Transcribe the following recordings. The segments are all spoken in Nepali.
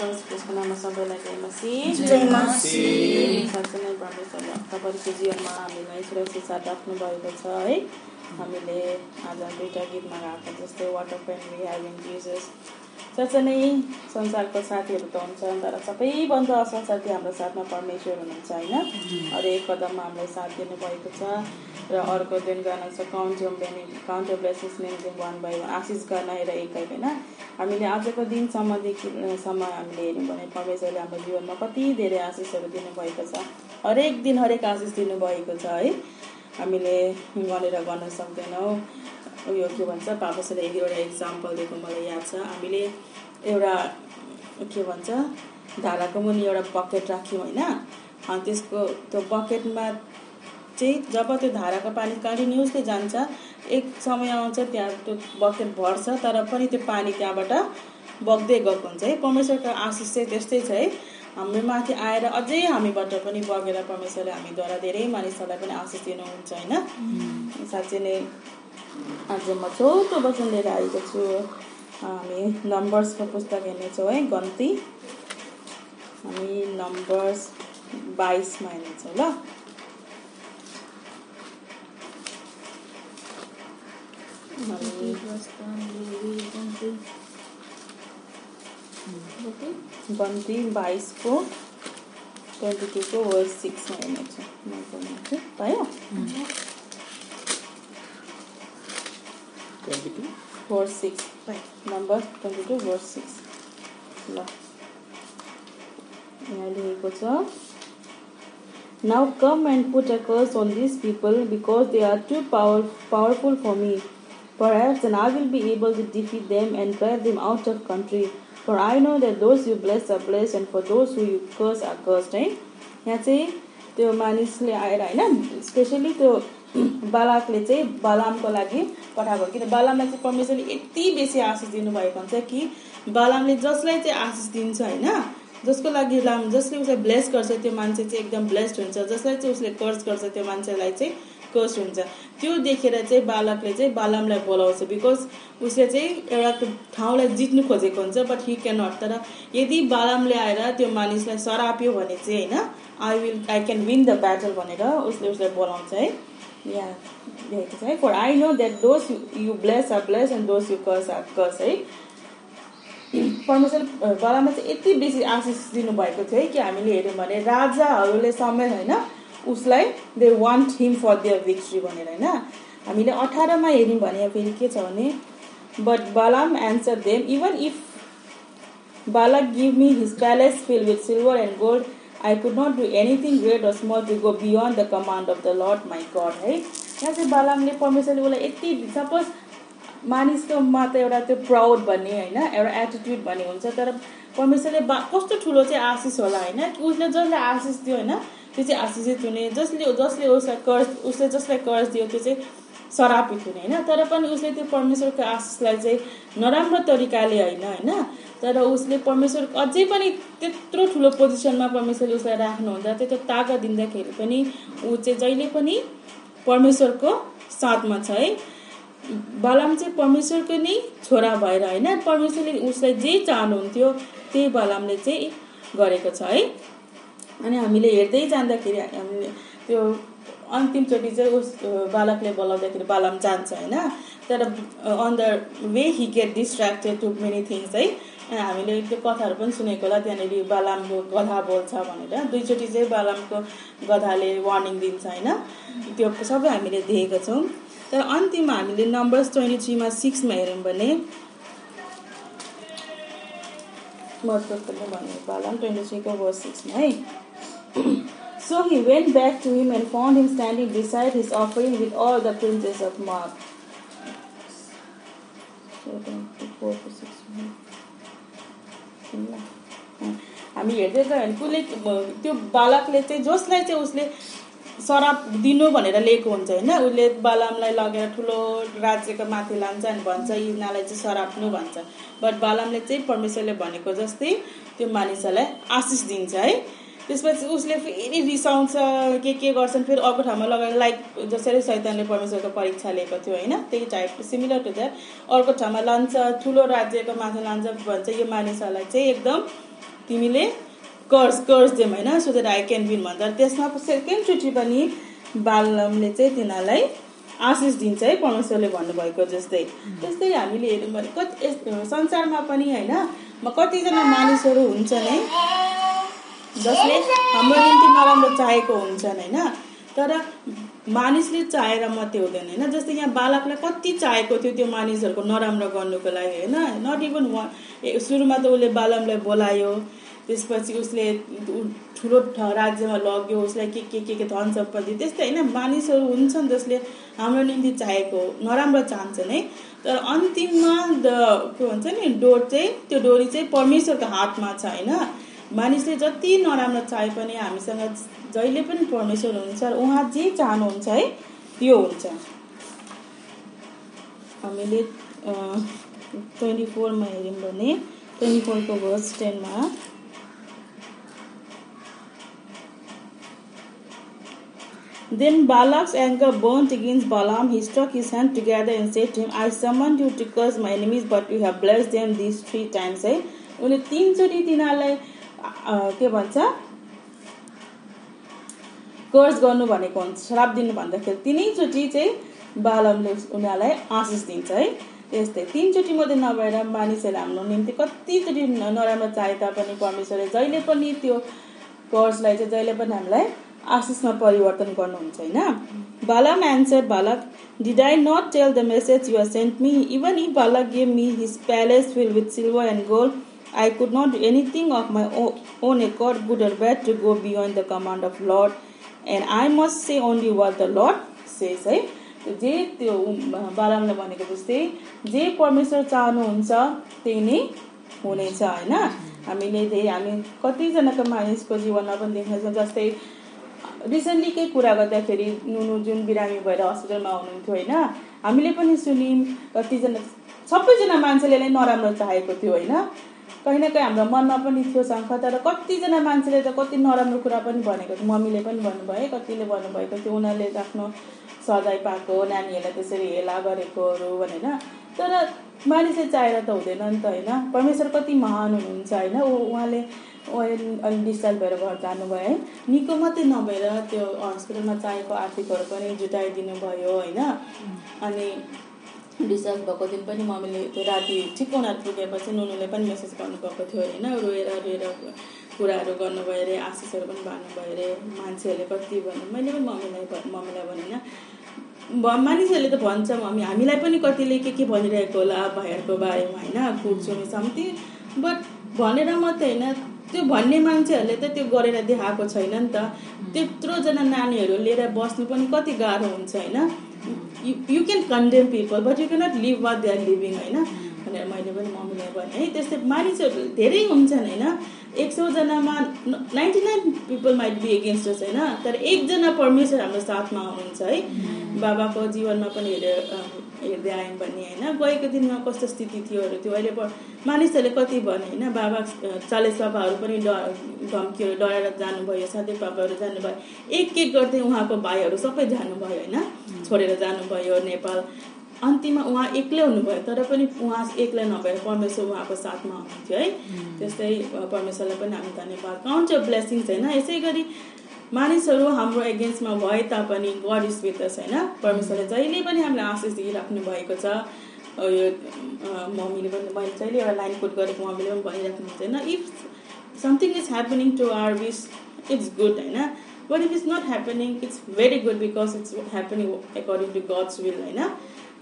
त्यसको नाममा सबैलाई जय मसी साँच्चै नै तपाईँहरूको जीवनमा हामीलाई सुरक्षित साथ राख्नु भएको छ है हामीले आज दुईवटा गीतमा गाएको जस्तै वाटर वी हेभिङ जिजस साँच्चै नै संसारको साथीहरू त हुन्छ तर सबैभन्दा असल साथी हाम्रो साथमा परमेश्वर हुनुहुन्छ होइन। हरेक कदममा हामीलाई साथ दिनुभएको छ र अर्को दिन गाना छ काउन्ट योर बेनि count your blessings name one by one आशिष गर्न हेर एक होइन। हामीले आजको दिनसम्मदेखि सम्म हामीले हेऱ्यौँ भने परमेश्वरले हाम्रो जीवनमा कति धेरै आशिषहरू दिनुभएको छ। हरेक दिन हरेक आशिष दिनुभएको छ है। हामीले गनेर गर्न सक्दैनौँ। उयो के भन्छ पापासले एक एउटा इक्जाम्पल दिएको मलाई याद छ। हामीले एउटा के भन्छ धाराको मुनि एउटा बकेट राख्यौँ होइन? अनि त्यसको त्यो बकेटमा चाहिँ जब त्यो धाराको पानी कन्टिन्युसली जान्छ एक समय आउँछ त्यहाँ त्यो बकेट भर्छ तर पनि त्यो पानी त्यहाँबाट बग्दै गएको हुन्छ। है परमेश्वरको आशिष चाहिँ त्यस्तै छ है। हाम्रो माथि आएर अझै हामीबाट पनि बगेर परमेश्वरले हामीद्वारा धेरै मानिसहरूलाई पनि आशिष दिनुहुन्छ होइन? साँच्चै नै आज म छोटो वचन लिएर आएको छु। हामी नम्बर्सको पुस्तक हेर्नेछौँ है गन्ती। हामी नम्बर्स बाइसमा हेर्नेछौँ ल। गन्ती बाइसको ट्वेन्टी टूको वर्ल्ड सिक्समा हेर्नेछु। पायो 22 verse 6 right. number 22 verse 6 Now come and put a curse on these people because they are too power, powerful for me. Perhaps then I will be able to defeat them and drive them out of country. For I know that those you bless are blessed and for those who you curse are cursed. है यहाँ the बालाकले चाहिँ बालामको लागि पठाएको किन बालामलाई चाहिँ परमेश्वरले यति बेसी आशिष दिनुभएको हुन्छ कि बालामले जसलाई चाहिँ आशिष दिन्छ होइन जसको लागि राम जसले उसलाई ब्लेस गर्छ त्यो मान्छे चाहिँ एकदम ब्लेस्ड हुन्छ। जसलाई चाहिँ उसले कर्ज गर्छ त्यो मान्छेलाई चाहिँ कर्स हुन्छ। त्यो देखेर चाहिँ बालकले चाहिँ बालमलाई बोलाउँछ। बिकज उसले चाहिँ एउटा ठाउँलाई जित्नु खोजेको हुन्छ बट हि क्यान नट तर यदि बालमले आएर त्यो मानिसलाई सराप्यो भने चाहिँ होइन I will I can win the battle भनेर उसले उसलाई बोलाउँछ है। लेखेको छ है for I know that those you bless are bless and those you curse are curse है परमेश्वर बलामा चाहिँ यति बेसी आशिष दिनुभएको थियो है कि हामीले हेऱ्यौँ भने राजाहरूले समेत होइन उसलाई they want him for their victory भनेर होइन हामीले अठारमा हेऱ्यौँ भने फेरि के छ भने but Balaam answer them even if Balak give me his palace fill with silver and gold I could not do anything great or small to go beyond the command of the Lord my God है यहाँ चाहिँ बालामले परमेश्वरले उसलाई यति सपोज मानिसकोमा त एउटा त्यो प्राउड भन्ने होइन एउटा एटिट्युड भन्ने हुन्छ तर परमेश्वरले बा कस्तो ठुलो चाहिँ आशिष होला होइन उसले जसलाई आशिष दियो होइन त्यो चाहिँ आशिषित हुने जसले जसले उसलाई कर्ज उसले जसलाई कर्ज दियो त्यो चाहिँ सरापित हुने होइन? तर पनि उसले त्यो परमेश्वरको आशिषलाई चाहिँ नराम्रो तरिकाले होइन होइन? तर उसले परमेश्वर अझै पनि त्यत्रो ठुलो पोजिसनमा परमेश्वरले उसलाई राख्नुहुन्छ। त्यत्रो तागत दिँदाखेरि पनि ऊ चाहिँ जहिले पनि परमेश्वरको साथमा छ है? बालाम चाहिँ परमेश्वरको नै छोरा भएर होइन? परमेश्वरले उसलाई जे चाहनुहुन्थ्यो त्यही बालामले चाहिँ गरेको छ है? अनि हामीले हेर्दै जाँदाखेरि हामीले त्यो अन्तिमचोटि चाहिँ उस बालकले बोलाउँदाखेरि बालाम जान्छ होइन? तर on the way he get distracted to many things है? हामीले त्यो कथाहरू पनि सुनेको होला त्यहाँनिर बालामको गधा बोल्छ भनेर। दुईचोटि चाहिँ बालामको गधाले वार्निङ दिन्छ होइन? त्यो सबै हामीले देखेका छौँ। तर अन्तिममा हामीले नम्बर्स ट्वेन्टी थ्रीमा सिक्समा हेऱ्यौँ भने बालाम ट्वेन्टी थ्रीको वर्स सिक्समा है? So he went back to him and found him standing beside his offering with all the princes of Moab. हामी हेर्दै गयो भने कसले त्यो बालकले चाहिँ जसलाई चाहिँ उसले सराप दिनु भनेर लिएको हुन्छ होइन। उसले बालामलाई लगेर ठुलो राज्यको माथि लान्छ अनि भन्छ यिनीहरूलाई चाहिँ सराप्नु भन्छ। बट बालामले चाहिँ परमेश्वरले भनेको जस्तै त्यो मानिसहरूलाई आशिष दिन्छ है। त्यसपछि उसले फेरि रिसाउँछ के के गर्छन् फेरि अर्को ठाउँमा लगाएर लाइक जसरी सैतानले परमेश्वरको परीक्षा लिएको थियो होइन? त्यही टाइप सिमिलर टु द्याट अर्को ठाउँमा लान्छ ठुलो राज्यको माथि लान्छ भन्छ यो मानिसहरूलाई चाहिँ एकदम तिमीले कर्स कर्स देम होइन? So that I can win भन्दा त्यसमा सेकेन्डचोटि पनि बालमले चाहिँ तिनीहरूलाई आशिष दिन्छ है परमेश्वरले भन्नुभएको जस्तै। त्यस्तै हामीले हेऱ्यौँ भने कति संसारमा पनि होइन? कतिजना मानिसहरू हुन्छन् है जसले हाम्रो निम्ति नराम्रो चाहेको हुन्छन् होइन? तर मानिसले चाहेर मात्रै हुँदैन होइन? जस्तै यहाँ बालकलाई कति चाहेको थियो त्यो मानिसहरूको नराम्रो गर्नुको लागि होइन? नट इभन सुरुमा त उसले बालमलाई बोलायो त्यसपछि उसले ठुलो राज्यमा लग्यो उसलाई के के के के धन सम्पत्ति त्यस्तै होइन? मानिसहरू हुन्छन् जसले हाम्रो निम्ति चाहेको नराम्रो चाहन्छन् है? तर अन्तिममा द के भन्छ नि डोर चाहिँ त्यो डोरी चाहिँ परमेश्वरको हातमा छ होइन? मानिसले जति नराम्रो चाहे पनि हामीसँग जहिले पनि परमेश्वर हुनुहुन्छ उहाँ जे चाहनुहुन्छ है त्यो हुन्छ हामीले ट्वेन्टी फोरमा हेऱ्यौँ भने ट्वेन्टी फोरको भर्स टेनमा Then Balak's anger burnt against Balaam. He struck his hand together and said to him, I summoned you to curse my enemies, but you have blessed them these three times. है उसले तिनचोटि तिनीहरूलाई के भन्छ? कर्स गर्नु भनेको हुन्छ श्राप दिनु भन्दाखेरि तिनैचोटि चाहिँ बालमले उनीहरूलाई आशिष दिन्छ है। त्यस्तै तिनचोटि मात्रै नभएर मानिसहरूले हाम्रो निम्ति कतिचोटि नराम्रो चाहे तापनि परमेश्वरले जहिले पनि त्यो कर्सलाई चाहिँ जहिले पनि हामीलाई आशिषमा परिवर्तन गर्नुहुन्छ होइन? Balaam answer Balak did I not tell the message you are sent me even if Balak gave me his palace fill with silver and gold I could not do anything of my own accord good or bad to go beyond the command of Lord and I must say only what the Lord says है जे त्यो बालमले भनेको जस्तै जे परमेश्वर चाहनुहुन्छ त्यही नै हुनेछ होइन? हामीले धेरै हामी कतिजनाको मानिसको जीवनमा पनि देख्नेछौँ जस्तै रिसेन्टली कुरा गर्दाखेरि नुनु जुन बिरामी भएर हस्पिटलमा हुनुहुन्थ्यो होइन? हामीले पनि सुन्यौँ कतिजना सबैजना मान्छेले नै नराम्रो चाहेको थियो होइन? कहीँ न कहीँ हाम्रो मनमा पनि थियो शङ्का तर कतिजना मान्छेले त कति नराम्रो कुरा पनि भनेको थियो। मम्मीले पनि भन्नुभयो कतिले भन्नुभएको थियो उनीहरूले आफ्नो सजाय पाएको नानीहरूलाई त्यसरी हेला गरेकोहरू भनेर। तर मानिसले चाहेर त हुँदैन नि त होइन? परमेश्वर कति महान हुनुहुन्छ होइन? उहाँले अलिक डिस्चार्ज भएर घर जानुभयो है? निको मात्रै नभएर त्यो हस्पिटलमा चाहिएको आर्थिकहरू पनि जुटाइदिनु भयो होइन? अनि डिस्चार्ज भएको दिन पनि मम्मीले त्यो राति ठिक उनीहरू पुगेपछि नुनुले पनि मेसेज गर्नुभएको थियो होइन रोएर रोएर कुराहरू गर्नुभयो अरे आशिषहरू पनि भन्नुभयो अरे मान्छेहरूले कति भन्नु मैले पनि मम्मीलाई मम्मीलाई भने मानिसहरूले त भन्छ मम्मी हामीलाई पनि कतिले के के भनिरहेको होला भाइहरूको बारेमा होइन कुर्छु समथिङ बट भनेर मात्रै होइन। त्यो भन्ने मान्छेहरूले त त्यो गरेर देखाएको छैन नि त। त्यत्रोजना नानीहरू लिएर बस्नु पनि कति गाह्रो हुन्छ होइन। you can condemn people but you cannot live what they are living होइन भनेर मैले पनि मम्मीलाई भने है त्यस्तै मानिसहरू धेरै हुन्छन् होइन? एक सौजनामा ninety nine people might be against us होइन? तर एकजना परमेश्वर हाम्रो साथमा हुनुहुन्छ है? बाबाको जीवनमा पनि हेरेर हेर्दै आयौँ भने होइन? गएको दिनमा कस्तो स्थिति थियोहरू थियो अहिले मानिसहरूले कति भने होइन? बाबा चालिस बाबाहरू पनि धम्कीहरू डराएर जानुभयो साथै बाबाहरू जानुभयो। एक एक गर्दै उहाँको भाइहरू सबै जानुभयो होइन? छोडेर जानुभयो नेपाल। अन्तिममा उहाँ एक्लै हुनुभयो तर पनि उहाँ एक्लै नभएर परमेश्वर उहाँको साथमा हुनुहुन्थ्यो है। त्यस्तै परमेश्वरलाई पनि हामी धन्यवाद अफ ब्लेसिङ्स होइन यसै गरी मानिसहरू हाम्रो एगेन्स्टमा भए तापनि गड इज विथ अस होइन। परमेश्वरले जहिले पनि हामीलाई आशिष दिइराख्नु भएको छ। यो मम्मीले पनि मैले जहिले एउटा लाइन कोट गरेको मम्मीले पनि भनिराख्नुहुन्छ होइन। If something is happening to our wish it's good होइन। But if is not happening it's very good because it's happening according to God's will होइन।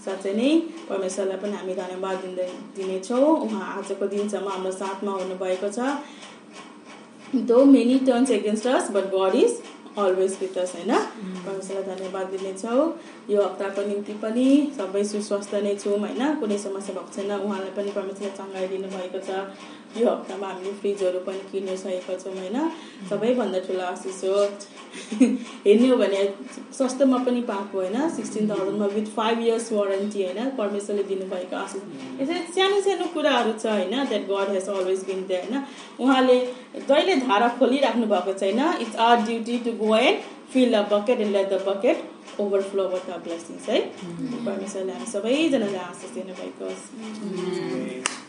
साँच्चै नै परमेश्वरलाई पनि हामी धन्यवाद दिँदै दिनेछौँ। उहाँ आजको दिनसम्म हाम्रो साथमा हुनुभएको छ। Though many turns against us but God is always with us होइन? परमेश्वरलाई धन्यवाद दिनेछौँ। यो हप्ताको निम्ति पनि सबै सुस्वस्थ नै छौँ होइन? कुनै समस्या भएको छैन। उहाँलाई पनि परमेश्वरले चङ्गाइदिनु भएको छ। यो हप्तामा हामीले फ्रिजहरू पनि किन्नु सकेको छौँ होइन? सबैभन्दा ठुलो आशिष हो। हेर्ने हो भने सस्तोमा पनि पाएको होइन? सिक्सटिन थाउजन्डमा विथ फाइभ इयर्स वारेन्टी होइन? परमेश्वरले दिनुभएको आशिष। यसरी सानो सानो कुराहरू छ होइन? That God has always been there होइन? उहाँले जहिले धारा खोलिराख्नु भएको छैन। It's our duty to go go and fill the bucket and let the bucket overflow with our blessings. Eh? Mm-hmm. Subhanahu wa